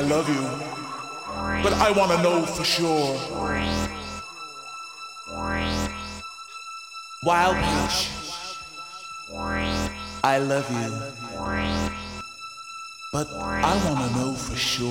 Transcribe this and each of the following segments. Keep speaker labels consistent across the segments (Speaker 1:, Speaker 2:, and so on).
Speaker 1: I love
Speaker 2: you, but I want to know for sure. Wild Peach, I love you, but I want to know for sure.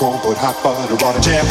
Speaker 3: popcorn, put hot butter on it. Jam